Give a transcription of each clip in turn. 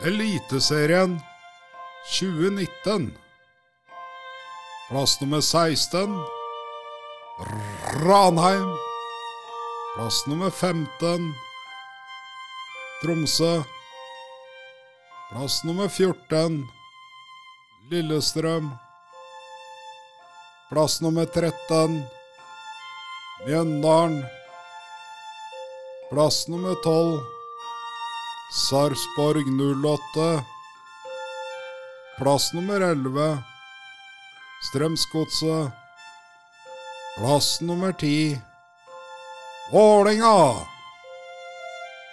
Eliteserien 2019. Plass nummer 16 Ranheim. Plass nummer 15 Tromsø. Plass nummer 14 Lillestrøm. Plass nummer 13 Mjøndalen. Plass nummer 12 Sarpsborg 08. Plass nummer 11 Strømsgodset. Plass nummer 10 Vålinga.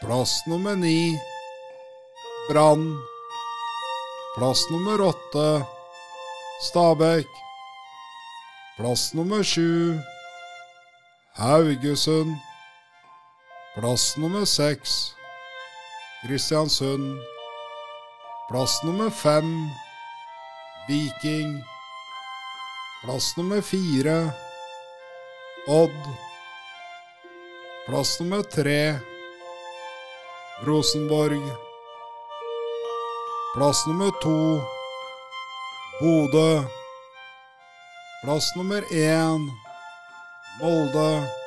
Plass nummer 9 Brann. Plass nummer 8 Stabæk. Plass nummer 7 Haugesund. Plass nummer 6 Kristiansund. Plass nummer 5 Viking. Plass nummer 4 Odd. Plass nummer 3 Rosenborg. Plass nummer 2 Bodø. Plass nummer 1 Molde.